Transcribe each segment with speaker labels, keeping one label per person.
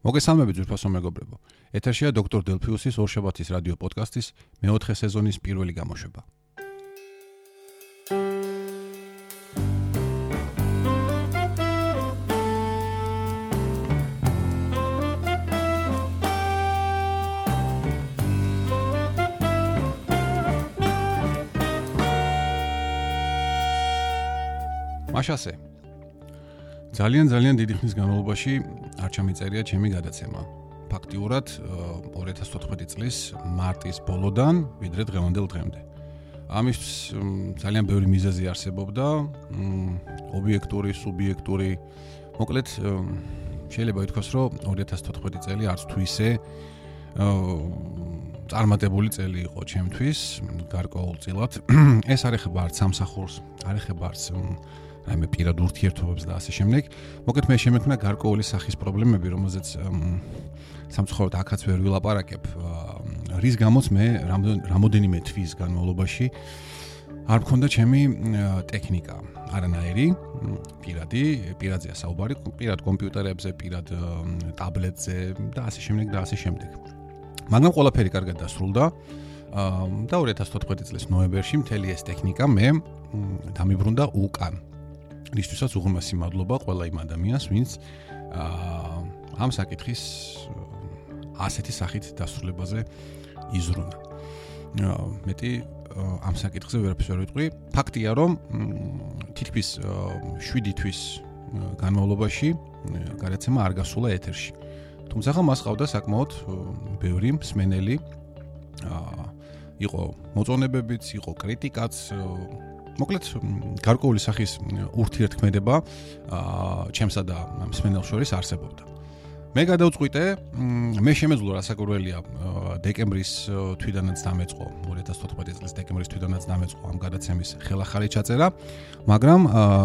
Speaker 1: მოგესალმებით ძვირფასო მეგობრებო. ეთერშია დოქტორ დელფიუსის ორშაბათის რადიო პოდკასტის მეოთხე სეზონის პირველი გამოშვება. მაშასე ძალიან ძალიან დიდი ხნის განმავლობაში არ ჩამიწერია ჩემი გადაცემა. ფაქტიურად 2014 წლის მარტის ბოლოდან ვიდრე დღევანდელ დღემდე. ამის ძალიან ბევრი მიზეზი არსებობდა, ობიექტური, სუბიექტური. მოკლედ შეიძლება ითქვას, რომ 2014 წელი არც თუ ისე წარმატებული წელი იყო ჩემთვის, გარკვეულწილად. ეს არ ეხება არც სამსახურს, არ ეხება არც რაიმე პირად ურთიერთობებს და ასე შემდეგ. მოკეთ მე შემექნა გარკვეული სახის პრობლემები, რომელზეც სამწუხაროდ აქაც ვერ ვილაპარაკებ. რის გამოც მე რამოდენიმე თვის განმავლობაში არ მქონდა ჩემი ტექნიკა, არანაირი, პირადი, პირადზეა საუბარი, პირად კომპიუტერებზე, პირად ტაბლეტზე და ასე შემდეგ და ასე შემდეგ. მაგრამ ყველაფერი კარგად დასრულდა. და 2014 წლის ნოემბერში მთელი ეს ტექნიკა მე დამიბრუნდა უკან. რისთვისაც უღმესი მადლობა ყველა იმ ადამიანს, ვინც აა ამ საკითხის ასეთი სახით დასრულებაზე იზრუნა. მეტი ამ საკითხზე ვერაფერს ვერ ვიტყვი. ფაქტია, რომ თითქმის 7 თვის განმავლობაში გადაცემა არ გასულა ეთერში. თუმცა მას ყავდა საკმაოდ ბევრი მსმენელი. აა იყო მოწონებებიც, იყო კრიტიკაც, მოკლედ გარკვეული სახის ურთიერთქმედება ჩემსა და მსმენელს შორის არსებობდა. მე გადავწყვიტე, მე შემეძლო რასაკურველია დეკემბრის თვიდანაც დამეწყო 2014 წლის დეკემბრის თვიდანაც დამეწყო ამ გადაცემის ხელახალი ჩაწერა, მაგრამ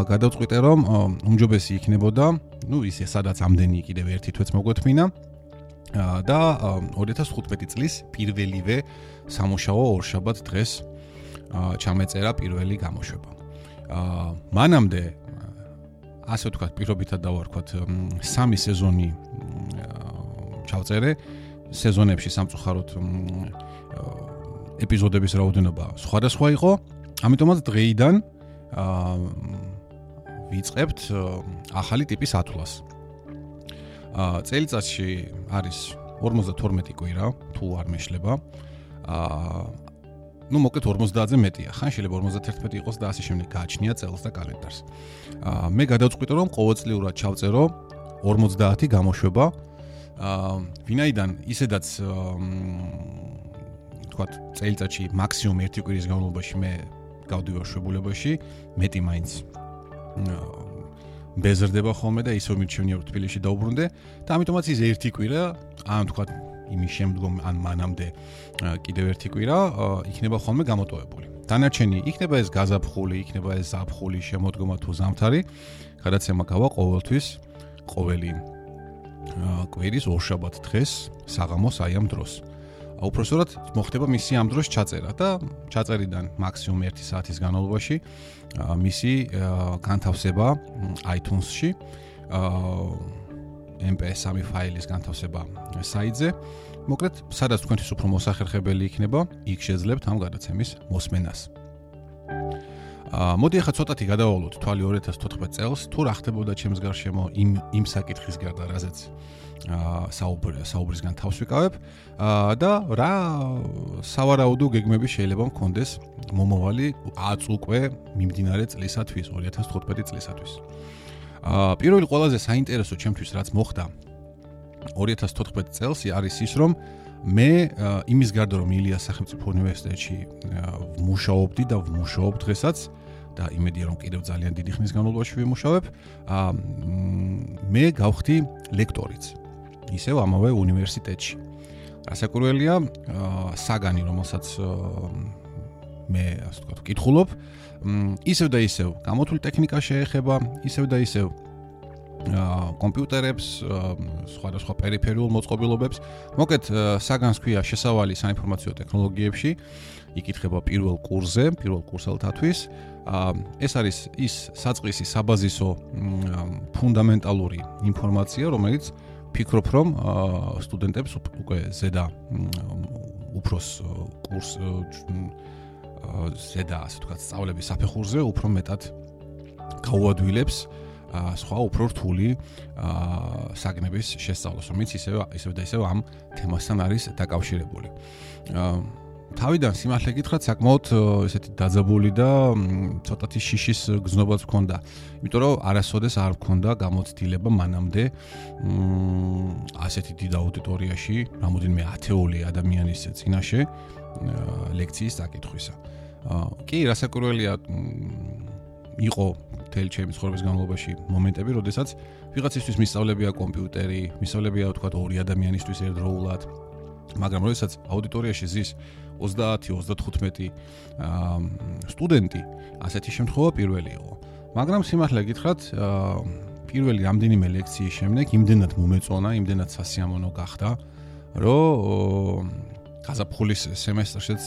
Speaker 1: გადავწყვიტე რომ უმჯობესი იქნებოდა, ну ისე სადაც ამდენი კიდევ ერთი თვეც მოგვეთმინა და 2015 წლის პირველივე სამუშაო ორშაბათ დღეს ჩამეწერა პირველი გამოშვება. აა მანამდე ასე ვთქვათ, პირობითად დავარქვათ, სამი სეზონი ჩავწერე. სეზონებში სამწუხაროდ ეპიზოდების რაოდენობა სხვადასხვა იყო. ამიტომაც დღეიდან აა ვიწყებთ ახალი ტიპის ათვლას. აა წელიწადში არის 52 კვირა, თუ არ მეშლება. აა ну მოკლედ 50-ზე მეტია. ხან შეიძლება 51 იყოს და ასე შემდეგ გააჩნია წელს და კალენდარს. აა მე გადავწყვიტე რომ ყოველწლიურად ჩავწერო 50 გამოშვება. აა ვინაიდან ისედაც თქვა წელიწადში მაქსიმუმ ერთი კვირის განმავლობაში მე გავდივარ შვებულებაში, მეტი მაინც ბეზრდება ხოლმე და ისო მიჩვენია თბილისში დაუბრუნდე და ამიტომაც ის ერთი კვირა, ან თქვა იმის შემდგომ ან მანამდე კიდევ ერთი კვირა იქნება ხოლმე გამოტოვებული. დანარჩენი იქნება ეს გაზაფხული, იქნება ეს ზაფხული, შემოდგომა თუ ზამთარი, გადაცემა გავა ყოველთვის ყოველი კვირის ორშაბათ დღეს საღამოს აი ამ დროს. უпроსორად მოხდება მისი ამ დროს ჩაწერა და ჩაწერიდან მაქსიმუმ 1 საათის განმავლობაში მისი განთავსება iTunes-ში აა MP3 ფაილის განთავსება საიტზე. მოკლედ, სადაც თქვენთვის უფრო მოსახერხებელი იქნება, იქ შეძლებთ ამ გადაცემის მოსმენას. აა მოდი ახლა ცოტათი გადავალოთ თვალი 2014 წელს, თუ რა ხდებოდა ჩემს გარშემო იმ იმ საკითხის გარდა, რაზეც აა საუბრი საუბრისგან თავს ვიკავებ. აა და რა სავარაუდო გეგმები შეიძლება მქონდეს მომავალი 10 უკვე მიმდინარე წლისათვის, 2015 წლისათვის. აა პირველი ყველაზე საინტერესო ჩემთვის რაც მოხდა 2014 წელს არის ის რომ მე იმის გარდა რომ ილიას სახელმწიფო უნივერსიტეტში ვმუშაობდი და ვმუშაობ დღესაც და იმედია რომ კიდევ ძალიან დიდი ხნის განმავლობაში ვიმუშავებ აა მე გავხდი ლექტორიც ისევ ამავე უნივერსიტეტში. რასაკურველია საგანი რომელსაც მე ასე ვთქვათ ვკითხულობ ისევ და ისევ გამოთვლი ტექნიკა შეეხება, ისევ და ისევ აა კომპიუტერებს, სხვადასხვა პერიფერიულ მოწყობილობებს. მოკეთ საგანს ქვია შესავალი საინფორმაციო ტექნოლოგიებში. იკითხება პირველ კურსზე, პირველ კურსელთათვის. აა ეს არის ის საწყისი საბაზისო ფუნდამენტალური ინფორმაცია, რომელიც ვფიქრობ, რომ სტუდენტებს უკვე ზედა უფროს კურს ზედა ასე ვთქვათ, სწავლების საფეხურზე უფრო მეტად გაუადვილებს სხვა უფრო რთული საგნების შესწავლას, რომელიც ისევ ისევ და ისევ ამ თემასთან არის დაკავშირებული. თავიდან სიმართლე გითხრათ, საკმაოდ ესეთი დაძაბული და ცოტათი შიშის გზნობაც მქონდა. იმიტომ რომ არასოდეს არ მქონდა გამოცდილება მანამდე ასეთი დიდ აუდიტორიაში, რამოდენიმე ათეული ადამიანის წინაშე ლექციის დაკითხვისა. კი, რასაკვირველია იყო თელ ჩემი ცხოვრების განმავლობაში მომენტები, როდესაც ვიღაცისთვის მისწავლებია კომპიუტერი, მისწავლებია თქვა ორი ადამიანისთვის ერთდროულად, მაგრამ როდესაც აუდიტორიაში ზის 30-35 სტუდენტი, ასეთი შემთხვევა პირველი იყო. მაგრამ სიმართლე გითხრათ, პირველი რამდენიმე ლექციის შემდეგ იმდენად მომეწონა, იმდენად სასიამოვნო გახდა, რომ გაზაფხულის სემესტრშიც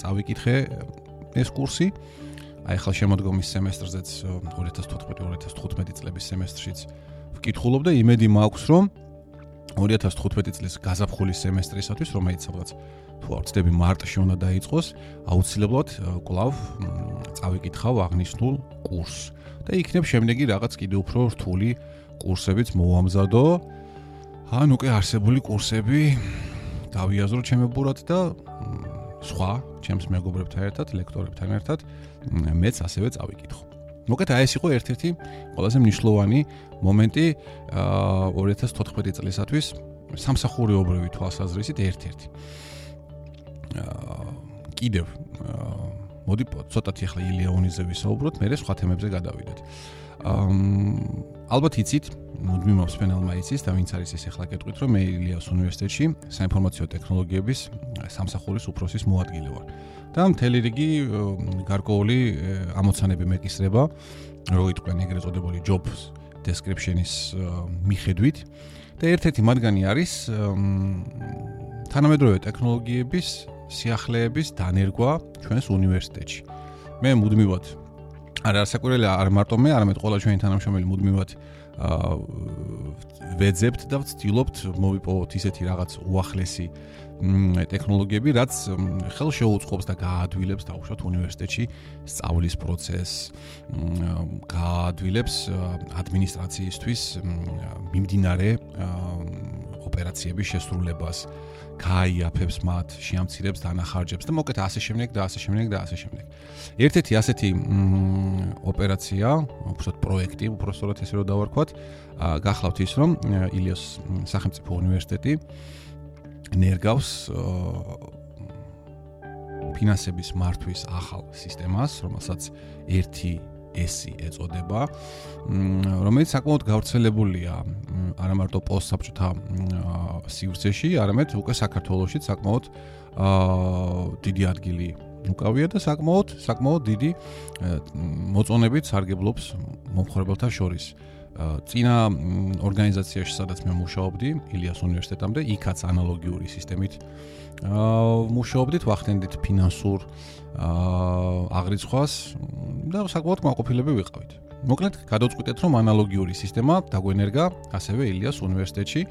Speaker 1: წავიკითხე ეს კურსი. აი ხალ შემოდგომის სემესტრზეც 2014-2015 წლების სემესტრშიც ვკითხულობ და იმედი მაქვს, რომ 2015 წლის გაზაფხულის სემესტრისათვის, რომელიც სადღაც თუ არ ვცდები მარტში უნდა დაიწყოს, აუცილებლად კლავ წავიკითხავ აღნიშნულ კურსს და იქნებ შემდეგი რაღაც კიდე უფრო რთული კურსებიც მოვამზადო. ან უკვე არსებული კურსები დავიაზრო ჩემებურად და სხვა ჩემს მეგობრებთან ერთად, ლექტორებთან ერთად მეც ასევე წავიკითხო. მოკეთ აი ეს იყო ერთ-ერთი ყველაზე მნიშვნელოვანი მომენტი 2014 წლისათვის სამსახურეობრივი თვალსაზრისით ერთ-ერთი. კიდევ მოდი ცოტათი ახლა ილეონიზე ვისაუბროთ, მე სხვა თემებზე გადავიდეთ. ალბათ იცით, მოდმი მომსფენელმა იცის და ვინც არის ეს ახლა გეტყვით, რომ მე ილიას უნივერსიტეტში საინფორმაციო ტექნოლოგიების სამსახურის უფროსის მოადგილე ვარ. და მთელი რიგი გარკვეული ამოცანები მეკისრება, რო იტყვენ ეგრეთ წოდებული jobs description-ის მიხედვით და ერთ-ერთი მათგანი არის თანამედროვე ტექნოლოგიების სიახლეების დანერგვა ჩვენს უნივერსიტეტში. მე მუდმივად არ არასაკვირველია არ მარტო მე, არამედ ყველა ჩვენი თანამშრომელი მუდმივად აა ვეძებთ და ვცდილობთ მოვიპოვოთ ისეთი რაღაც უახლესი ტექნოლოგიები, რაც ხელ შეუწყობს და გაადვილებს დაუშვათ უნივერსიტეტში სწავლის პროცესს, გაადვილებს ადმინისტრაციისთვის მიმდინარე ოპერაციების შესრულებას, გაიაფებს მათ, შეამცირებს დანახარჯებს და მოკეთ ასე შემდეგ და ასე შემდეგ და ასე შემდეგ. ერთ-ერთი ასეთი ოპერაცია, უბრალოდ პროექტი, უბრალოდ ესე რომ დავარქვათ, გახლავთ ის, რომ ილიოს სახელმწიფო უნივერსიტეტი ნერგავს ფინანსების მართვის ახალ სისტემას, რომელსაც 1S ეწოდება, რომელიც საკმაოდ გავრცელებულია არა მარტო პოსტსაბჭოთა სივრცეში, არამედ უკვე საქართველოსში საკმაოდ დიდი ადგილი უკავია და საკმაოდ საკმაოდ დიდი მოწონებით სარგებლობს მომხმარებელთა შორის. წინა ორგანიზაციაში სადაც მე მუშაობდი, ილიას უნივერსიტეტამდე, იქაც ანალოგიური სისტემით აა მუშაობდით, ვახდენდით ფინანსურ აა აღრიცხვას და საკმაოდ მაყოფილები ვიყავით. მოკლედ, გადავწყვიტეთ, რომ ანალოგიური სისტემა დაგვენერგა ასევე ილიას უნივერსიტეტში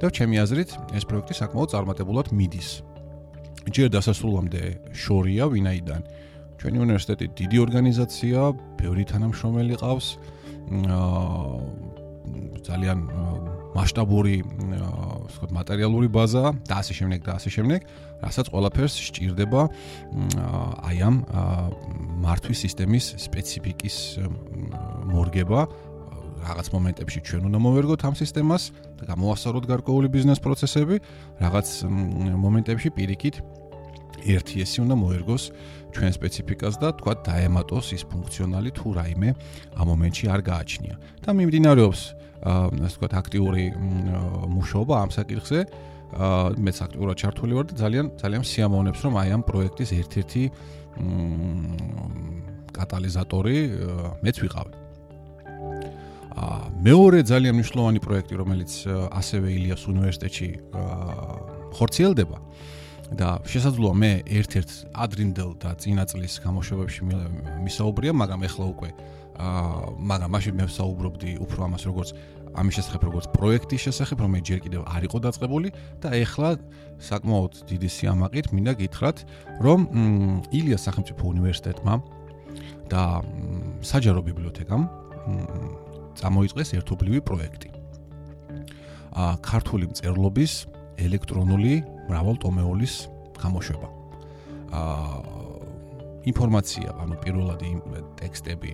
Speaker 1: და ჩემი აზრით, ეს პროექტი საკმაოდ წარმატებულად მიდის. ჯერ დასასრულამდე შორია, ვინაიდან ჩვენი უნივერსიტეტი დიდი ორგანიზაცია, ბევრი თანამშრომელი ყავს. ძალიან მასშტაბური ვთქვათ მატერიალური ბაზა და ასე შემდეგ და ასე შემდეგ, რასაც ყველაფერს სჭირდება აი ამ მართვის სისტემის სპეციფიკის მორგება. რაღაც მომენტებში ჩვენ უნდა მოვერგოთ ამ სისტემას და გამოვასწოროთ გარკვეული ბიზნეს პროცესები, რაღაც მომენტებში პირიქით ერთი ესი უნდა მოერგოს ჩვენ სპეციფიკას და თქვა დაემატოს ის ფუნქციონალი თუ რაიმე ამ მომენტში არ გააჩნია. და მიმდინარეობს ასე თქვა აქტიური მუშაობა ამ საკითხზე. აა მეც აქტიურად ჩართული ვარ და ძალიან ძალიან სიამოვნებს რომ აი ამ პროექტის ერთ-ერთი კატალიზატორი მეც ვიყავი. აა მეორე ძალიან მნიშვნელოვანი პროექტი რომელიც ასევე ილიას უნივერსიტეტში აა ხორციელდება და შესაძლოა მე ერთ-ერთ ადრინდელ და წინა წლის გამოშვებებში მისაუბრია, მაგრამ ეხლა უკვე აა მაგრამ მაშინ მე ვსაუბრობდი უფრო ამას როგორც ამის შესახებ როგორც პროექტის შესახებ, რომელიც ჯერ კიდევ არ იყო დაწყებული და ეხლა საკმაოდ დიდი სიამაყით მინდა გითხრათ, რომ ილიას სახელმწიფო უნივერსიტეტმა და საჯარო ბიბლიოთეკამ წამოიწყეს ერთობლივი პროექტი. ა ქართული მწერლობის ელექტრონული მრავალტომეულის გამოშვება. ა ინფორმაცია, ანუ პირველად ტექსტები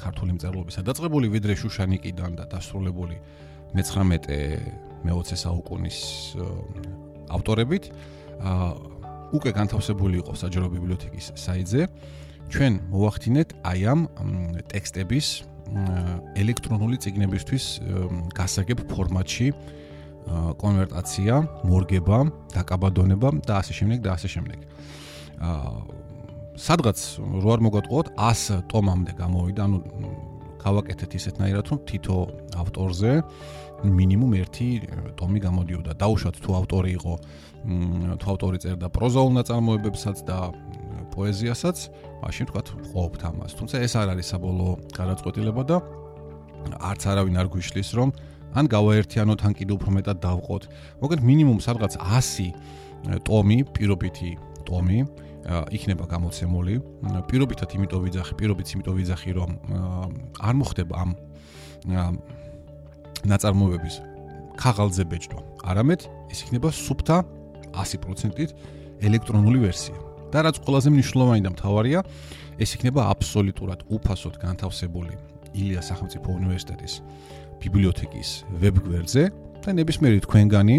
Speaker 1: ქართული მწერლობისა დაწყებული ვიდრე შუშანიკიდან და დასრულებული მე-19-მე-20 საუკუნის ავტორებით, ა უკვე განთავსებული იყო საჯარო ბიბლიოთეკის საიტზე. ჩვენ მოვახდინეთ აი ამ ტექსტების ელექტრონული ციგნებისთვის გასაგებ ფორმატში კონვერტაცია, მორგება, დაკაბადონება და ასე შემდეგ და ასე შემდეგ. აა სადღაც რო არ მოგატყუოთ 100 ტომამდე გამოვიდა, ანუ გავაკეთეთ ისეთნაირად, რომ თითო ავტორზე მინიმუმ 1 ტომი გამოდიოდა. დაუშვათ თუ ავტორი იყო, თუ ავტორი წერდა პროზაულ ნაწარმოებებსაც და პოეზიასაც, მაშინ თქვა ყოფთ ამას. თუმცა ეს არ არის საბოლოო გადაწყვეტილება და არც არავინ არ გვიშლის რომ ან გავაერთიანოთ, ან კიდევ უფრო მეტად დავყოთ. მოგეთ მინიმუმ სადღაც 100 ტომი, პირობითი ტომი იქნება გამოცემული. პირობითად იმიტომ ვიძახი, პირობით იმიტომ ვიძახი, რომ არ მოხდება ამ ნაწარმოებების ქაღალდზე ბეჭდვა. არამედ ეს იქნება სუფთა 100%-ით ელექტრონული ვერსია. და რაც ყველაზე მნიშვნელოვანი და მთავარია, ეს იქნება აბსოლუტურად უფასოდ განთავსებული ილიას სახელმწიფო უნივერსიტეტის ბიბლიოთეკის ვებგვერდზე და ნებისმიერი თქვენგანი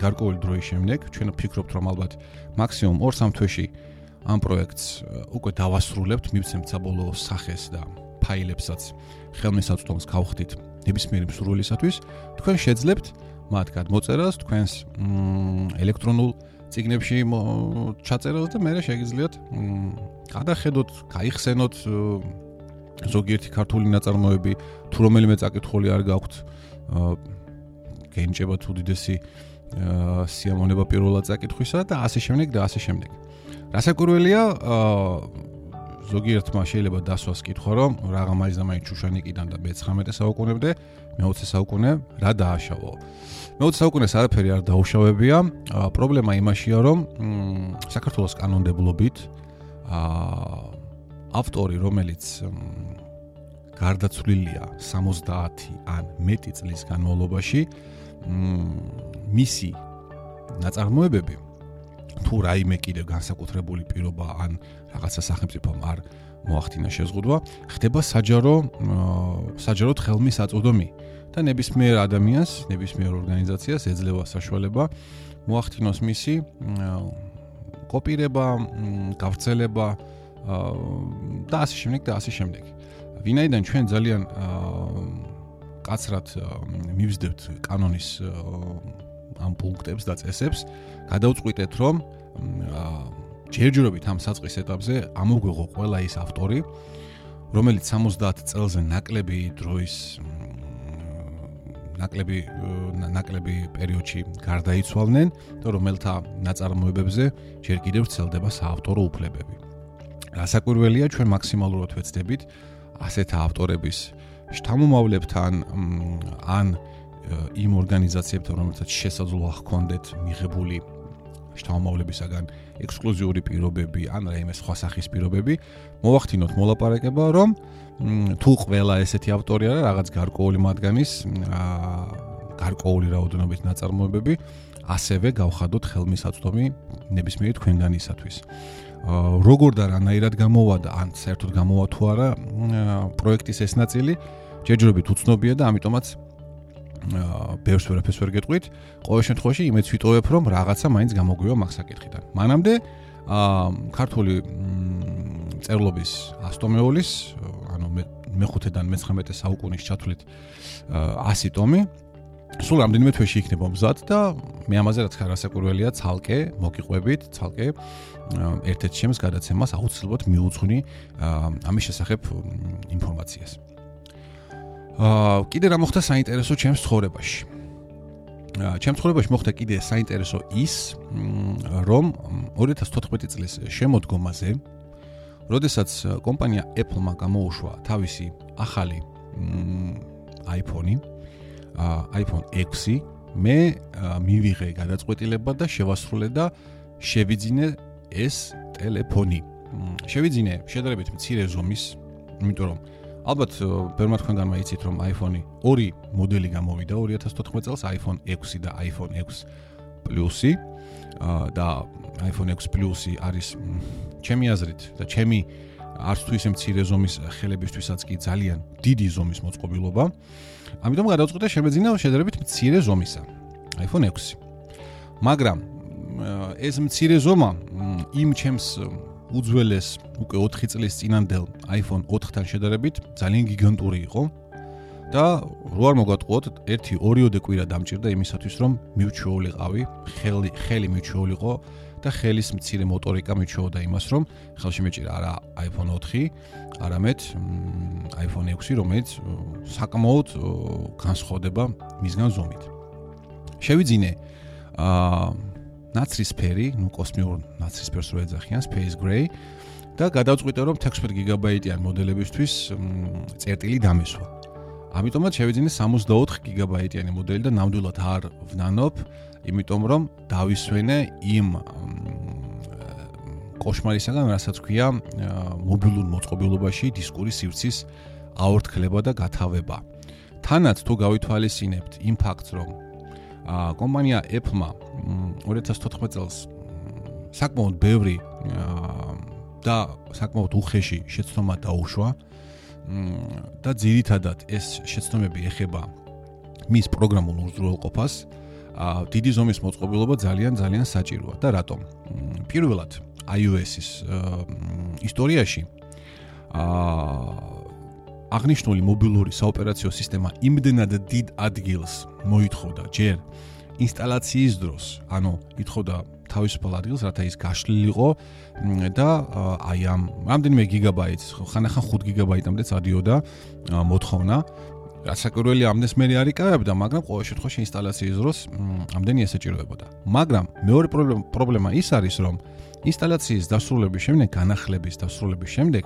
Speaker 1: გარკვეული დროის შემდეგ ჩვენ ვფიქრობთ რომ ალბათ მაქსიმუმ 2-3 თვეში ამ პროექტს უკვე დავასრულებთ, მივცემთ საბოლოო სახეს და ფაილებსაც ხელმისაწვდომს გავხდით ნებისმიერი მსურველისათვის, თქვენ შეძლებთ მათ გადმოწერას თქვენს ელექტრონულ ციგნებში ჩაწერას და მე შეგიძლიათ გადახედოთ, გაიხსენოთ ზოგიერთი ქართული ნაწარმოები, თუ რომელიმე წაკითხული არ გაქვთ, გენჭება თუ დიდესი სიამონება პირველად წაკითხვისა და ასე შემდეგ და ასე შემდეგ. რასაკვირველია, ზოგიერთმა შეიძლება დასვას კითხვა, რომ რაღა მაინც და მაინც შუშანიკიდან და მე-19 საუკუნემდე, მე-20 საუკუნე რა დააშავო. მე-20 საუკუნეს არაფერი არ დაუშავებია. პრობლემა იმაშია, რომ საქართველოს კანონმდებლობით აა ავტორი, რომელიც გარდაცვლილია 70 ან მეტი წლის განმავლობაში, მისი ნაწარმოებები თუ რაიმე კიდევ განსაკუთრებული პირობა ან რაღაცა სახელმწიფომ არ მოახდინა შეზღუდვა, ხდება საჯარო საჯაროდ ხელმისაწვდომი და ნებისმიერ ადამიანს, ნებისმიერ ორგანიზაციას ეძლევა საშუალება მოახდინოს მისი კოპირება, გავრცელება და ასე შემდეგ და ასე შემდეგ. ვინაიდან ჩვენ ძალიან კაცრად მივსდებთ კანონის ამ პუნქტებს და წესებს, გადავწყვიტეთ რომ ჯერჯერობით ამ საწყის ეტაპზე ამოგვეღო ყველა ის ავტორი, რომელიც 70 წელზე ნაკლები დროის ნაკლები ნაკლები პერიოდში გარდაიცვალნენ და რომელთა ნაწარმოებებზე ჯერ კიდევ ვრცელდება საავტორო უფლებები. რასაკვირველია ჩვენ მაქსიმალურად ვეცდებით ასეთ ავტორების შთამომავლებთან ან იმ ორგანიზაციებთან რომელთაც შესაძლოა ჰქონდეთ მიღებული შთამომავლებისაგან ექსკლუზიური პირობები ან რაიმე სხვა სახის პირობები მოვახდინოთ მოლაპარაკება რომ თუ ყველა ესეთი ავტორი არა რაღაც გარკვეული მათგანის გარკვეული რაოდენობით ნაწარმოებები ასევე გავხადოთ ხელმისაწვდომი ნებისმიერი თქვენგანისათვის. როგორ და რანაირად გამოვა და ან საერთოდ გამოვა თუ არა პროექტის ეს ნაწილი ჯერჯერობით უცნობია და ამიტომაც ბევრს ვერაფერს ვერ გეტყვით. ყოველ შემთხვევაში იმეც ვიტოვებ, რომ რაღაცა მაინც გამოგვივა მაგ საკითხიდან. მანამდე აა ქართული წერლობის ასტომეოლის, ანუ მე-5-დან მე-19 საუკუნის ჩათვლით 100 ტომი სულ რამდენიმე თვეში იქნება მზად და მე ამაზე რაც ხარასაკურველია ცალკე მოგიყვებით, ცალკე ერთ-ერთ შემს გადაცემას აუცილებლად მიუძღვნი ამის შესახებ ინფორმაციას. აა კიდე რა მოხდა საინტერესო ჩემს ცხოვრებაში. ჩემს ცხოვრებაში მოხდა კიდე საინტერესო ის, რომ 2014 წლის შემოდგომაზე, როდესაც კომპანია Apple-მა გამოუშვა თავისი ახალი iPhone-ი, iPhone 6 მე მივიღე გადაწყვეტილება და შევასრულე და შევიძინე ეს ტელეფონი. შევიძინე შედარებით მცირე ზომის, იმიტომ რომ ალბათ ბევრმა თქვენგანმა იცით რომ iPhone-ი ორი მოდელი გამოვიდა 2014 წელს iPhone 6 და iPhone 6 Plus-ი და iPhone 6 Plus-ი არის ჩემი აზრით და ჩემი არც თუ ისე მცირე ზომის ხელებისთვისაც კი ძალიან დიდი ზომის მოწყობილობა. ამიტომ გადავწყვიტე შემეძინა შედარებით მცირე ზომისა iPhone 6. მაგრამ ეს მცირე ზომა იმ ჩემს უძველეს უკვე 4 წლის წინანდელ iPhone 4-თან შედარებით ძალიან გიგანტური იყო და რო არ მოგატყუოთ 1-2 კვირა დამჭირდა იმისათვის რომ მივჩვეულიყავი ხელი ხელი მივჩვეულიყო და ხელის მცირე მოტორიკა მიჩვეოდა იმას, რომ ხელში მეჭირა არა iPhone 4, არამედ iPhone 6, რომელიც საკმაოდ განსხვავდება მისგან ზომით. შევიძინე აა ნაცრისფერი, ნუ კოსმიურ ნაცრისფერს რო ეძახიან, Space Gray და გადავწყვიტე რომ 16 გიგაბაიტიან მოდელებისთვის წერტილი დამესვა. ამიტომაც შევიძინე 64 გიგაბაიტიანი მოდელი და ნამდვილად არ ვნანობ იმიტომ რომ დავისვენე იმ კოშმარისაგან, რასაც ქვია მობილურ მოწყობილობაში დისკური სივრცის აორთქლება და გათავება. თანაც თუ გავითვალისწინებთ იმ ფაქტს, რომ კომპანია Apple-მა 2014 წელს საკმაოდ ბევრი და საკმაოდ უხეში შეცდომა დაუშვა და ძირითადად ეს შეცდომები ეხება მის პროგრამულ უზრუნველყოფას, ა დიდი ზომის მოწყობილობა ძალიან ძალიან საჭიროა. და რატომ? პირველად iOS-ის ისტორიაში ა აღნიშნული მობილური საოპერაციო სისტემა იმდენად დიდ ადგილს მოითხოვდა. ჯერ ინსტალაციის დროს, ანუ ითხოვდა თავისუფალ ადგილს, რათა ის გაშლილიყო და აი ამ რამდენიმე გიგაბაიტს, ხანახან 5 გიგაბაიტამდე წადიოდა მოთხოვნა გასაკვირველი ამდენს მე არ იკავებდა, მაგრამ ყოველ შემთხვევაში ინსტალაციის დროს ამდენი ესეჭიროებოდა. მაგრამ მეორე პრობლემა ის არის, რომ ინსტალაციის დასრულების შემდეგ, განახლების დასრულების შემდეგ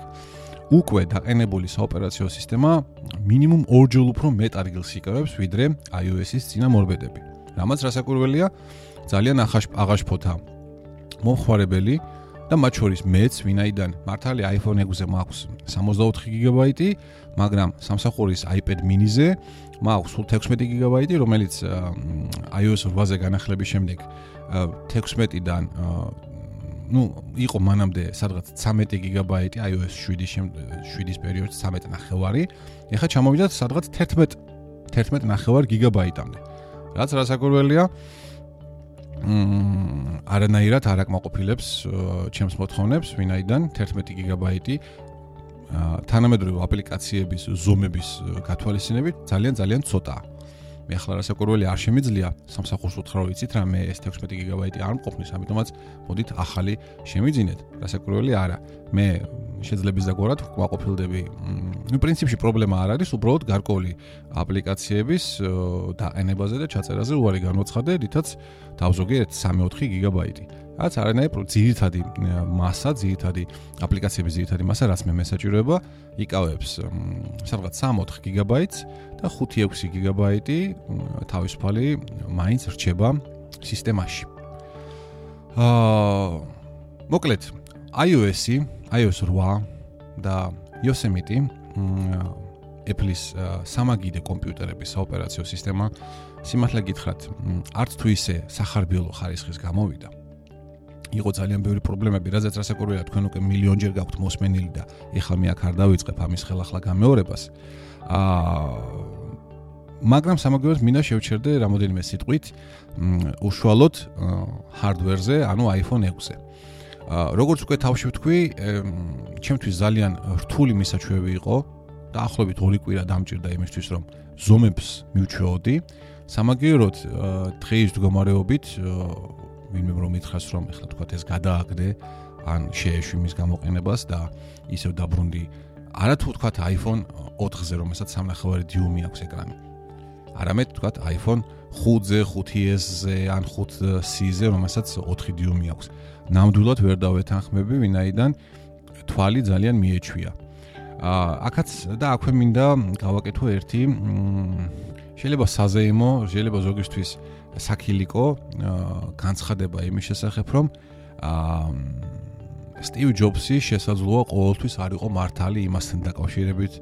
Speaker 1: უკვე დაყენებული საოპერაციო სისტემა მინიმუმ ორჯერ უფრო მეტ ადგილს იკავებს, ვიდრე iOS-ის წინამორბედები. რამაც რასაკვირველია, ძალიან აღაშფოთა მომხმარებელი და მათ შორის მეც, ვინაიდან მართალი iPhone 6-ზე მაქვს 64 გიგაბაიტი, მაგრამ სამსახურის iPad mini-ზე მაქვს სულ 16 გიგაბაიტი, რომელიც iOS 8-ზე განახლების შემდეგ 16-დან ну, იყო მანამდე სადღაც 13 გიგაბაიტი iOS 7-ის 7-ის პერიოდში 13 ნახევარი. ეხლა ჩამოვიდა სადღაც 11 11 ნახევარ გიგაბაიტამდე. რაც რასაკვირველია, მ არანაირად არ აკმაყოფილებს ჩემს მოთხოვნებს, ვინაიდან 11 გიგაბაიტი თანამედროვე აპლიკაციების ზომების გათვალისწინებით ძალიან ძალიან ცოტაა. მე ახლა რასაკვირველი არ შემიძლია სამსახურს უთხრა ვიცით რა მე ეს 16 გიგაბაიტი არ მყოფნის ამიტომაც მოდით ახალი შემიძინეთ. რასაკვირველი არა. მე შეძლებს დაგვარად ვაყოფილდები ნუ პრინციპში პრობლემა არ არის უბრალოდ გარკვეული აპლიკაციების დაყენებაზე და ჩაწერაზე უარი განვაცხადე რითაც დავზოგიერთ 3-4 გიგაბაიტი. რაც არანაირი ძირითადი მასა, ძირითადი აპლიკაციების ძირითადი მასა, რაც მე მესაჭიროება, იკავებს სადღაც 3-4 გიგაბაიტს და 5-6 გიგაბაიტი თავისუფალი მაინც რჩება სისტემაში. აა მოკლედ, iOS-ი, iOS 8 და Yosemite Apple-ის სამაგიდე კომპიუტერების საოპერაციო სისტემა სიმართლე გითხრათ, არც თუ ისე სახარბიელო ხარისხის გამოვიდა. იყო ძალიან ბევრი პრობლემები, რადგან რასაკვირველია თქვენ უკვე მილიონჯერ გაქვთ მოსმენილი და ეხლა მე აქ არ დავიწყებ ამის ხელახლა გამეორებას. აა მაგრამ სამაგიეროდ მინდა შევჩერდე რამოდენიმე სიტყვით უშუალოდ ჰარდვერზე, ანუ iPhone 6-ზე. აა როგორც უკვე თავში ვთქვი, ჩემთვის ძალიან რთული მისაჩვევი იყო და ახლობით ორი კვირა დამჭირდა იმისთვის, რომ ზომებს მივჩვეოდი. სამაგიეროდ დღეის მდგომარეობით ვინმე რომ მითხრას რომ ეხლა თქვა ეს გადააგდე ან შეეშვი მის გამოყენებას და ისევ დაბრუნდი. არა თუ თქვა iPhone 4-ზე რომელსაც 3.5 დიუმი აქვს ეკრანი. არამედ თქვა iPhone 5-ზე, 5S-ზე ან 5C-ზე რომელსაც 4 დიუმი აქვს. ნამდვილად ვერ დავეთანხმები ვინაიდან თვალი ძალიან მიეჩვია. აა აქაც და აქვე მინდა გავაკეთო ერთი შეიძლება საზეიმო, შეიძლება ზოგისთვის საქილიკო განცხადება იმის შესახებ, რომ სტივ ჯობსი შესაძლოა ყოველთვის არ იყო მართალი იმასთან დაკავშირებით,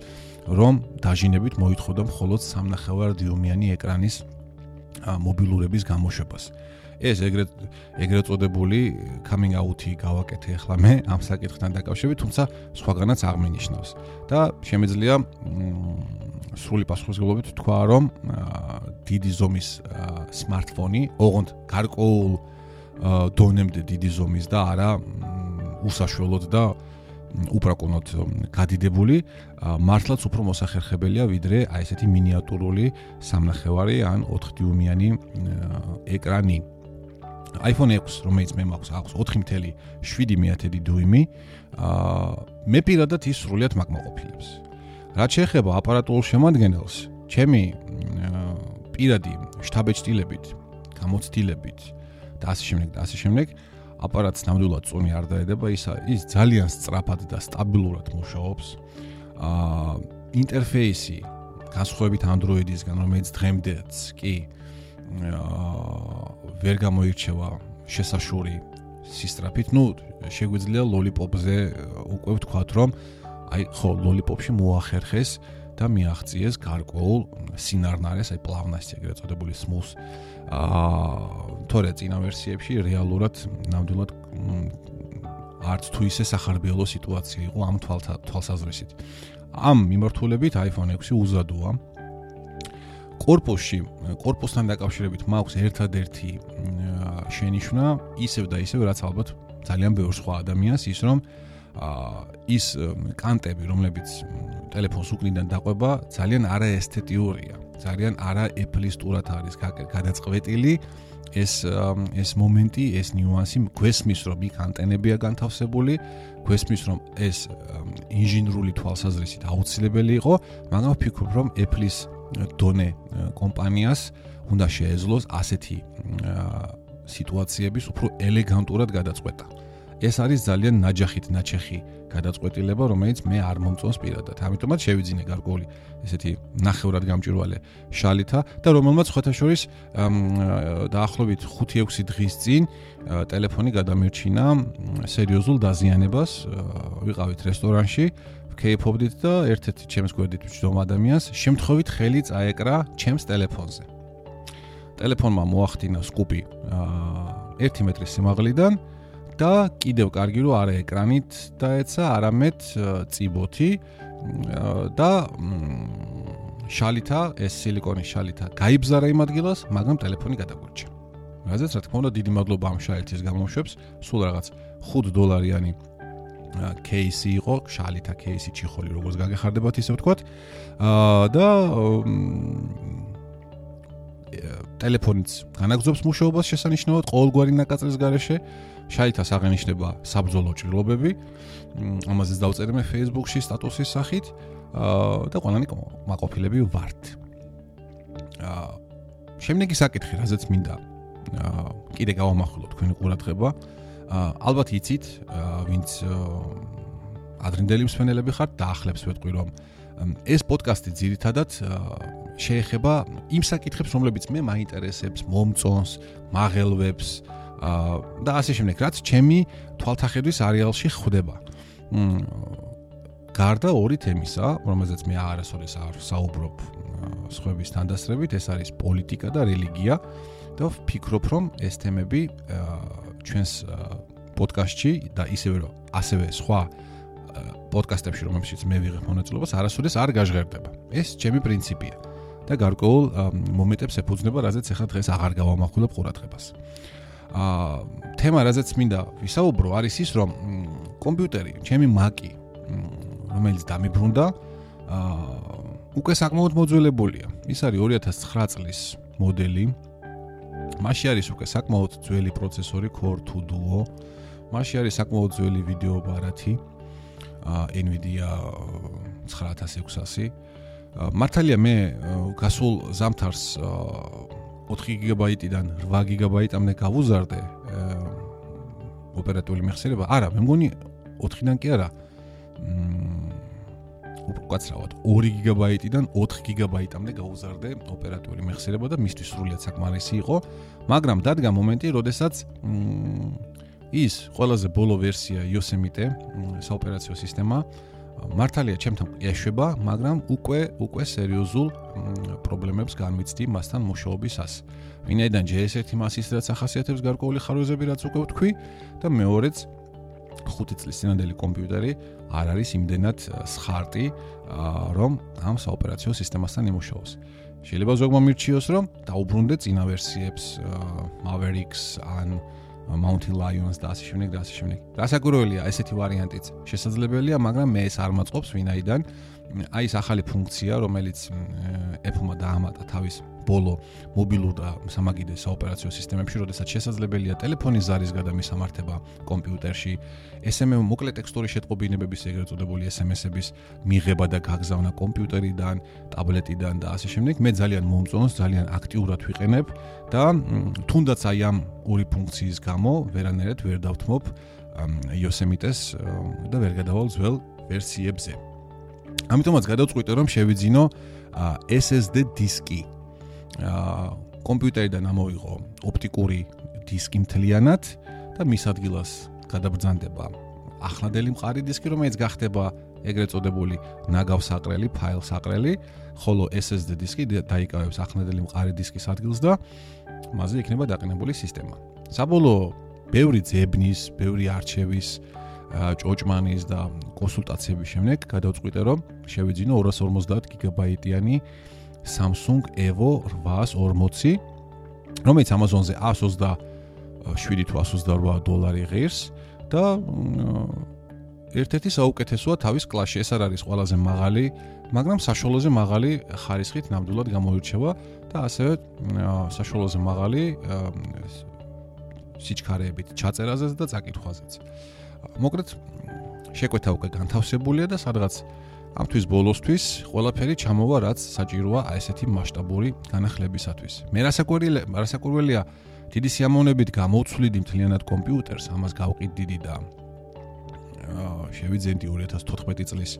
Speaker 1: რომ დაჟინებით მოითხოვდა მხოლოდ სამნახევარ დიუმიანი ეკრანის მობილურების გამოშვებას. ეს ეგრეთ ეგრეთ წოდებული coming out-ი გავაკეთე ახლა მე ამ საკითხთან დაკავშირებით, თუმცა სხვაგანაც აღმინიშნავს. და შემეძლია სრული პასუხისმგებლობით თქვა, რომ დიდი ზომის smartphone-ი, ოღონდ გარკვეულ დონემდე დიდი ზომის და არა უსაშველოდ და უპრაკონოდ გადიდებული მართლაც უფრო მოსახერხებელია ვიდრე აი ესეთი მინიატურული სამნახევარი ან 4 დიუმიანი ეკრანი. iPhone 6, რომელიც მე მაქვს, აქვს 4.7 დიუმი. აა მე პირადად ის სრულიად მაკმაყოფილებს. რაც შეეხება აპარატურულ შემადგენელს, ჩემი პირადი შტაბეჭდილებით, გამოცდილებით და ასე შემდეგ და ასე შემდეგ, აპარატს ნამდვილად წონი არ დაედება, ის ის ძალიან სწრაფად და სტაბილურად მუშაობს. აა ინტერფეისი განსხვავებით Android-ისგან, რომელიც დღემდეც კი აა ვერ გამოირჩევა შესაშური სისტრაფით, ну, შეგვიძლია Lollipop-ზე უკვე ვთქვათ, რომ აი ხო ლოლიპოპში მოახერხეს და მიაღწიეს გარკვეულ სინარნარეს, აი პლავნასი ეგრეთ წოდებული სმუს. აა თორე წინა ვერსიებში რეალურად ნამდვილად არც თუ ისე სახარბიელო სიტუაცია იყო ამ თვალსაზრისით. ამ მიმართულებით iPhone 6 უზადოა. корпуსში, корпуსთან დაკავშირებით მაქვს ერთადერთი შენიშვნა, ისევ და ისევ რაც ალბათ ძალიან ბევრ სხვა ადამიანს ის რომ აა ის კანტები, რომლებიც ტელეფონს უკნიდან დაყვება, ძალიან არაესთეტიურია. ძალიან არაეფლისტურად არის გადაწყვეტილი ეს ეს მომენტი, ეს ნიუანსი გვესმის რომ იქ ანტენებია განთავსებული, გვესმის რომ ეს ინჟინრული თვალსაზრისით აუცილებელი იყო, მაგრამ ვფიქრობ რომ Apple-ის დონე კომპანიას უნდა შეეძლოს ასეთი სიტუაციების უფრო ელეგანტურად გადაწყვეტა. ეს არის ძალიან ნაჯახით ნაჩეხი გადაწყვეტილება, რომელიც მე არ მომწონს პირადად. ამიტომაც შევიძინე გარკვეული ესეთი ნახევრად გამჭვირვალე შალითა და რომელმაც ხოთაშორის დაახლოებით 5-6 დღის წინ ტელეფონი გადამერჩინა სერიოზულ დაზიანებას. ვიყავით რესტორანში, ვქეიფობდით და ერთ-ერთი ჩემს გვერდით ვჯდომ ადამიანს, შემთხვევით ხელი წაეკრა ჩემს ტელეფონზე. ტელეფონმა მოახდინა სკუპი 1 მეტრის სიმაღლიდან და კიდევ კარგი რომ არა ეკრანით დაეცა, არამედ წიბოთი და შალითა, ეს სილიკონის შალითა გაიბზარა იმ ადგილას, მაგრამ ტელეფონი გადაგვარჩა. რაზეც რა თქმა უნდა დიდი მადლობა ამ შალითის გამოშვებს, სულ რაღაც 5 დოლარიანი кейსი იყო, შალითა кейსი ჩიხოლი, როგორც გაგეხარდებათ ისე ვთქვათ. აა და ტელეფონიც განაგზობს მუშაობას შესანიშნავად ყოველგვარი ნაკაწრის გარეშე. აა შაითას აღენიშნება საბრძოლო ჭრილობები. ამაზეც დავწერე მე Facebook-ში სტატუსის სახით და ყველანი მაყოფილები ვართ. აა შემდეგი საკითხი, რაზეც მინდა აა კიდე გავამახვილო თქვენი ყურადღება. აა ალბათ იცით, ვინც ადრინდელი მსმენელები ხართ, დაახლებს ვეთყვი რომ ეს პოდკასტი ძირითადად შეეხება იმ საკითხებს, რომლებიც მე მაინტერესებს, მომწონს, მაღელვებს, და ასე შემდეგ, რაც ჩემი თვალთახედვის არეალში ხდება. გარდა ორი თემისა, რომელზეც მე არასოდეს არ საუბრობ სხვების თანდასწრებით, ეს არის პოლიტიკა და რელიგია და ვფიქრობ, რომ ეს თემები ჩვენს პოდკასტში და ისევე რომ ასევე სხვა პოდკასტებში, რომელშიც მე ვიღებ მონაწილეობას, არასოდეს არ გაჟღერდება. ეს ჩემი პრინციპია და გარკვეულ მომენტებს ეფუძნება, რაზეც ახლა დღეს აღარ გავამახვილებ ყურადღებას. აა თემა რაზეც მინდა ვისაუბრო არის ის რომ კომპიუტერი, ჩემი Mac-ი, რომელიც დამიბრუნდა, აა უკვე საკმაოდ მოძველებულია. ის არის 2009 წლის მოდელი. მასში არის უკვე საკმაოდ ძველი პროცესორი Core 2 Duo. მასში არის საკმაოდ ძველი ვიდეო აპარატი. აა Nvidia 9600. მართალია მე გასულ ზამთარს აა 4 გიგაბაიტიდან 8 გიგაბაიტამდე გავუზარდე ოპერატიული მეხსიერება. არა, მე მგონი 4-დან კი არა. უკაცრავად 2 გიგაბაიტიდან 4 გიგაბაიტამდე გაუზარდე ოპერატიული მეხსიერება და მისთვის სრულიად საკმარისი იყო, მაგრამ დადგა მომენტი, როდესაც ის ყველაზე ბოლო ვერსია Yosemite საოპერაციო სისტემა მართალია ჩემთან ეშვება, მაგრამ უკვე უკვე სერიოზულ პრობლემებს განვიცდი მასთან მუშაობისას. ვინაიდან JS1 მასის რაც ახასიათებს გარკვეული ხარვეზები რაც უკვე ვთქვი და მეორეც 5 წლის წინანდელი კომპიუტერი არ არის იმდენად სხარტი, რომ ამ საოპერაციო სისტემასთან იმუშაოს. შეიძლება ზოგმა მირჩიოს, რომ დაუბრუნდე წინა ვერსიებს Mavericks ან Mountain Lions და ასე შემდეგ და ასე შემდეგ. რასაკვირველია, ესეთი ვარიანტიც შესაძლებელია, მაგრამ მე ეს არ მაწყობს ვინაიდან აი ეს ახალი ფუნქცია, რომელიც Apple-მა დაამატა თავის ბოლო მობილურ და სამაგიდე საოპერაციო სისტემებში, როდესაც შესაძლებელია ტელეფონის ზარის გადამისამართება კომპიუტერში, SMS მოკლე ტექსტური შეტყობინებების ეგრეთ წოდებული SMS-ების მიღება და გაგზავნა კომპიუტერიდან, ტაბლეტიდან და ასე შემდეგ, მე ძალიან მომწონს, ძალიან აქტიურად ვიყენებ და თუნდაც აი ამ ორი ფუნქციის გამო ვერანაირად ვერ დავთმობ Yosemite-ს და ვერ გადავალ ძველ ვერსიებზე. ამიტომაც გადავწყვიტე რომ შევიძინო SSD დისკი კომპიუტერიდან ამოიღო ოპტიკური დისკი მთლიანად და მის ადგილას გადაბრძანდება ახლანდელი მყარი დისკი, რომელიც გახდება ეგრეთ წოდებული ნაგავსაყრელი, ფაილსაყრელი, ხოლო SSD დისკი დაიკავებს ახლანდელი მყარი დისკის ადგილს და მასზე იქნება დაყენებული სისტემა. საბოლოო ბევრი ძებნის, ბევრი არჩევის ჭოჭმანის და კონსულტაციების შემდეგ გადავწყვიტე რომ შევიძინო 250 გიგაბაიტიანი Samsung Evo 840, რომელიც Amazon-ზე 127 თუ 128 დოლარი ღირს და ერთ-ერთი საუკეთესოა თავის კლასში. ეს არ არის ყველაზე მაღალი, მაგრამ საშუალოზე მაღალი ხარისხით ნამდვილად გამოირჩევა და ასევე საშუალოზე მაღალი სიჩქარეებით ჩაწერაზეც და წაკითხვაზეც. მოკლედ შეკვეთა უკვე განთავსებულია და სადღაც ამ თვის ბოლოსთვის ყველაფერი ჩამოვა რაც საჭიროა აი ესეთი მასშტაბური განახლებისათვის. მე რასაკვირველია, რასაკვირველია დიდი სიამოვნებით გამოვცვლიდი მთლიანად კომპიუტერს, ამას გავყიდდი და შევიძენდი 2014 წლის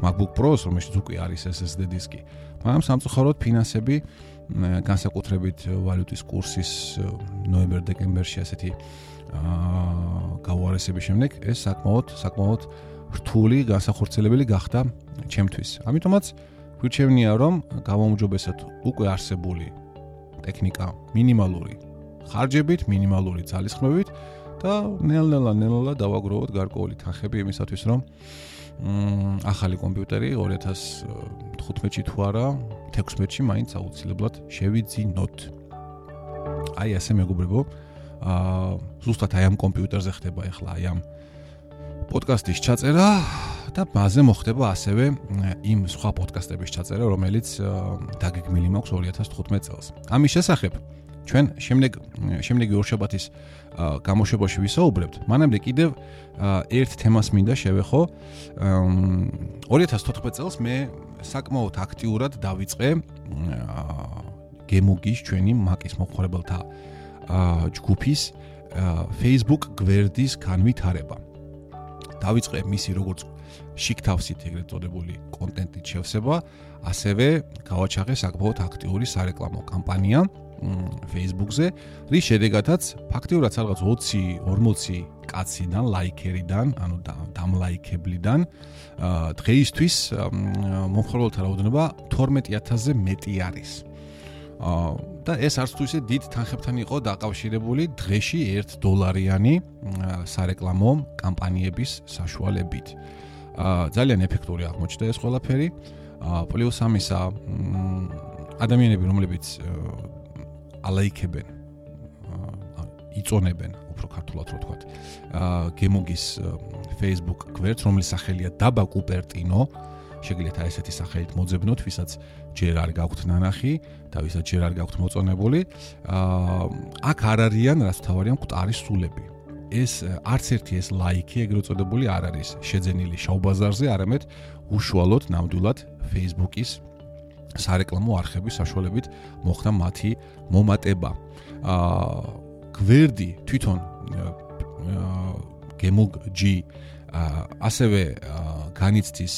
Speaker 1: MacBook Pro-ს, რომელშიც უკვე არის SSD დისკი. მაგრამ სამწუხაროდ ფინანსები განსაკუთრებით ვალუტის კურსის ნოემბერ-დეკემბერში ასეთი გაუარესების შემდეგ ეს საკმაოდ საკმაოდ რთული განსახორცელებელი გახდა ჩემთვის. ამიტომაც გვირჩევნია რომ გამომჯობესოთ უკვე არსებული ტექნიკა მინიმალური ხარჯებით, მინიმალური ძალისხმევით და ნელ-ნელა ნელა დავაგროვოთ გარკვეული თანხები იმისათვის რომ მ ახალი კომპიუტერი 2015-ში თუ არა 16-ში მაინც აუცილებლად შევიძინოთ. აი ასე მეგობრებო, აა ზუსტად აი ამ კომპიუტერზე ხდება ახლა აი ამ პოდკასტის ჩაწერა და მასზე მოხდება ასევე იმ სხვა პოდკასტების ჩაწერა, რომელიც დაგეგმილი მაქვს 2015 წელს. ამის შესახებ ჩვენ შემდეგ შემდეგი ორშაბათის გამოშვებაში ვისაუბრებთ. მანამდე კიდევ ერთ თემას მინდა შევეხო. 2014 წელს მე საკმაოდ აქტიურად დავიწყე გემოგის ჩვენი მაკის მოხარებელთა ჯგუფის Facebook გვერდის განვითარება. დავიწყე მისი როგორც შიქთავსით ეგრეთ წოდებული კონტენტით შევსება, ასევე გავაჩაღე საკმაოდ აქტიური სარეკლამო კამპანია Facebook-ზე, რის შედეგადაც ფაქტიურად რაღაც 20-40 კაციდან, ლაიქერიდან, ანუ დამლაიქებლიდან დღეისთვის მომხმარებელთა რაოდენობა 12000-ზე მეტი არის. და ეს არც თუ ისე დიდ თანხებთან იყო დაკავშირებული დღეში 1 დოლარიანი სარეკლამო კამპანიების საშუალებით. ძალიან ეფექტური აღმოჩნდა ეს ყველაფერი. პლუს ამისა ადამიანები რომლებიც ალაიქებენ იწონებენ უფრო ქართულად რო ვთქვათ გემოგის Facebook გვერდს რომლის სახელია დაბა კუპერტინო შეგიძლიათ აი ესეთი სახელით მოძებნოთ, ვისაც ჯერ არ გაქვთ ნანახი და ვისაც ჯერ არ გაქვთ მოწონებული. აა აქ არ არიან, რაც თავარიან მყარი სულები. ეს არც ერთი ეს ლაიქი ეგრეთ წოდებული არ არის შეძენილი შაუბაზარზე, არამედ უშუალოდ ნამდვილად Facebook-ის სარეკლამო არხების საშუალებით მოხდა მათი მომატება. აა გვერდი თვითონ აა გემოგ G ასევე განიცდის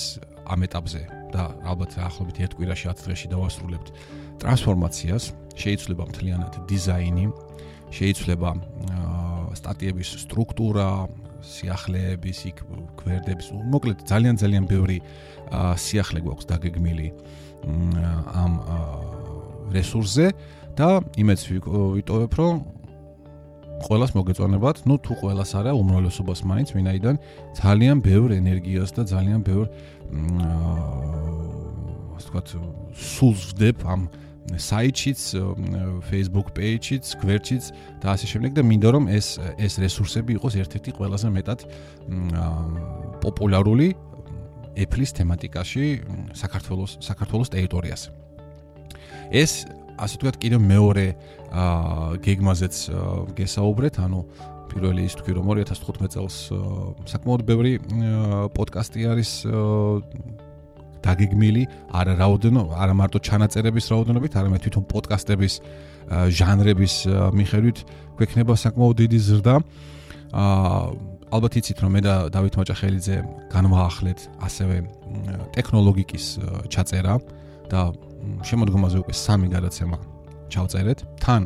Speaker 1: ამ ეტაპზე და ალბათ ახლობით ერთ კვირაში 10 დღეში დავასრულებთ ტრანსფორმაციას, შეიძლება მთლიანად დიზაინი, შეიძლება სტატიების სტრუქტურა, სიახლეების, იქ გვერდების, მოკლედ ძალიან ძალიან ბევრი სიახლე გვაქვს დაგეგმილი ამ რესურსზე და იმედს ვიტოვებ, რომ ყოველას მოგეწონებათ, ну თუ ყოველას არა, უმრავლესობას მაინც, ვინაიდან ძალიან ბევრ ენერგიას და ძალიან ბევრ აა ასე ვთქვათ, სულს ვდებ ამ საიტშიც, Facebook page-შიც, გვერდშიც და ასე შემდეგ და მინდა რომ ეს ეს რესურსები იყოს ერთ-ერთი ყველაზე მეტად პოპულარული Apple-ის თემატიკაში საქართველოს საქართველოს ტერიტორიაზე. ეს ასე ვთქვათ კიდევ მეორე აა გეგმაზეც გესაუბრეთ, ანუ პირველი ის თქვი რომ 2015 წელს საკმაოდ ბევრი პოდკასტი არის დაგეგმილი არა რაოდენო არა მარტო ჩანაწერების რაოდენობით არამედ თვითონ პოდკასტების ჟანრების მიხედვით გვექნება საკმაოდ დიდი ზრდა. აა ალბათ იცით რომ მე და დავით მაჭახელიძე განვაახლეთ ასევე ტექნოლოგიკის ჩაწერა და შემოდგომაზე უკვე სამი გადაცემა ჩავწერეთ თან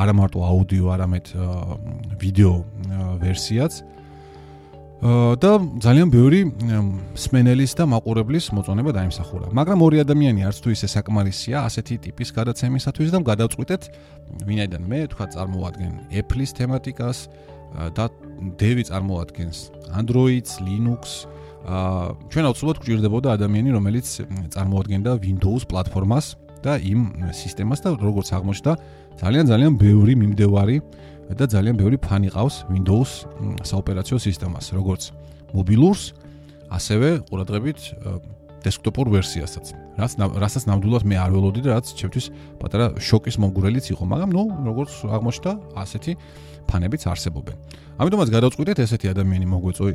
Speaker 1: არა მარტო აუდიო არამედ ვიდეო ვერსიაც და ძალიან ბევრი სმენელის და მაყურებლის მოწონება დაიმსახურა. მაგრამ ორი ადამიანი არც თუ ისე საკმარისია ასეთი ტიპის გადაცემისათვის და გადავწყვიტეთ ვინაიდან მე თქვა წარმოადგენ Apple-ის თემატიკას და Devi წარმოადგენს Android-ს, Linux-ს აა ჩვენ აუცილებლად გვჭირდებოდა ადამიანი რომელიც წარმოადგენდა Windows პლატფორმას და იმ სისტემას და როგორც აღმოჩნდა ძალიან ძალიან ბევრი მიმდევარი და ძალიან ბევრი ფანი ყავს Windows საოპერაციო სისტემას, როგორც მობილურს, ასევე ყურადღებით დესკტოპურ ვერსიასაც. რაც რასაც ნამდვილად მე არ ველოდი და რაც ჩემთვის პატარა შოკის მომგვრელიც იყო, მაგრამ ნუ როგორც აღმოჩნდა, ასეთი ფანებიც არსებობენ. ამიტომაც გადავწყვიტეთ ესეთი ადამიანი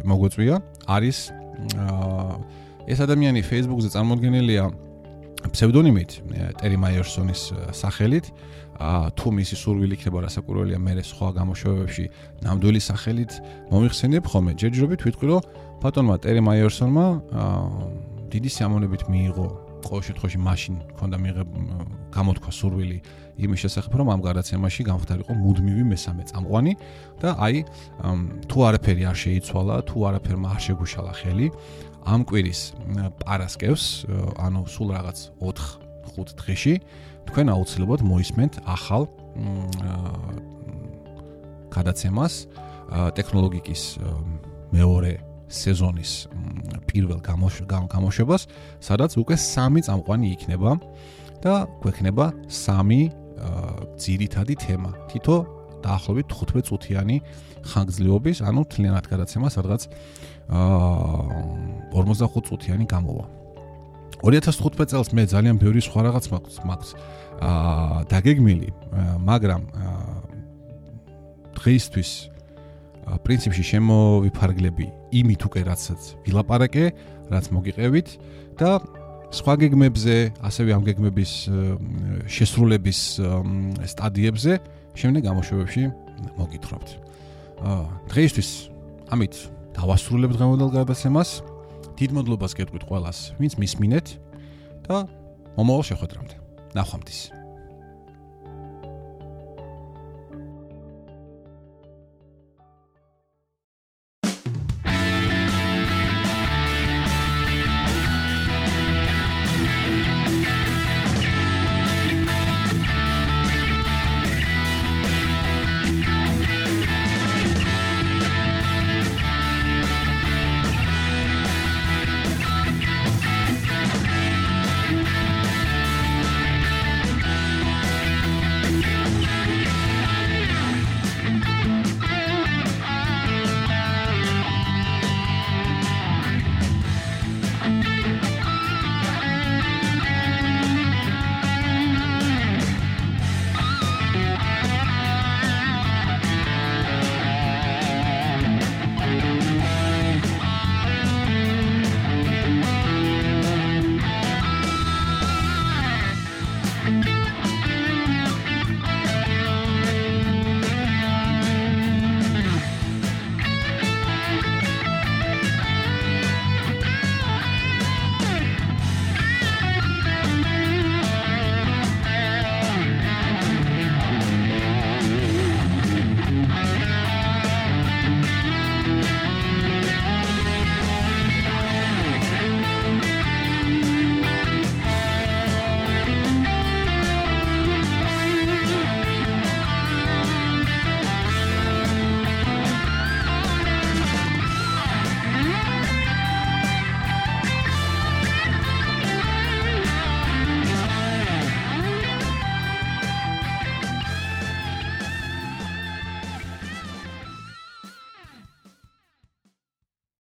Speaker 1: მოგვეწვია, არის ეს ადამიანი Facebook-ზე წარმოდგენილია ფსევდონიმით ტერი მაიერსონის სახელით. ა თუ მისი სურვილი იქნება რასაკვირველია მე სხვა გამოშვებებში ნამდვილი სახელით მომიხსენებ ხოლმე. ჯერჯერობით ვიტყვი რომ ბატონმა ტერი მაიერსონმა დიდი სიამოვნებით მიიღო ყოველ შემთხვევაში მაშინ მქონდა მიღებ გამოთქვა სურვილი იმის შესახებ, რომ ამ გადაცემაში გამختارიყო მუდმივი მესამე წამყვანი და აი თუ არაფერი არ შეიცვალა, თუ არაფერმა არ შეგუშალა ხელი, ამ კვირის პარასკევს, ანუ სულ რაღაც 4-5 დღეში თქვენ აუცილებლად მოისმენთ ახალ გადაცემას ტექნოლოგიკის მეორე სეზონის პირველ გამოშვებას, სადაც უკვე სამი წამყვანი იქნება და გვექნება სამი ძირითადი თემა. თითო დაახლოებით 15 წუთიანი ხანგრძლივობის, ანუ თლიანად გადაცემა, სადღაც აა 45 წუთიანი გამოვა. 2015 წელს მე ძალიან ბევრი სხვა რაღაც მაქვს მაქვს აა დაგეგმილი, მაგრამ დღეისთვის პრინციპში შემოვიფარგლები იმით უკვე რაცაც ვილაპარაკე, რაც მოგიყევით და სხვა გეგმებზე, ასევე ამ გეგმების შესრულების სტადიებზე შემდეგ გამოშვებებში მოგითხრობთ. აა დღეისთვის ამით დავასრულებთ დღევანდელ გადაცემას. დიდ მადლობას გეტყვით ყველას, ვინც მისმინეთ და მომავალ შეხვედრამდე. ნახვამდის.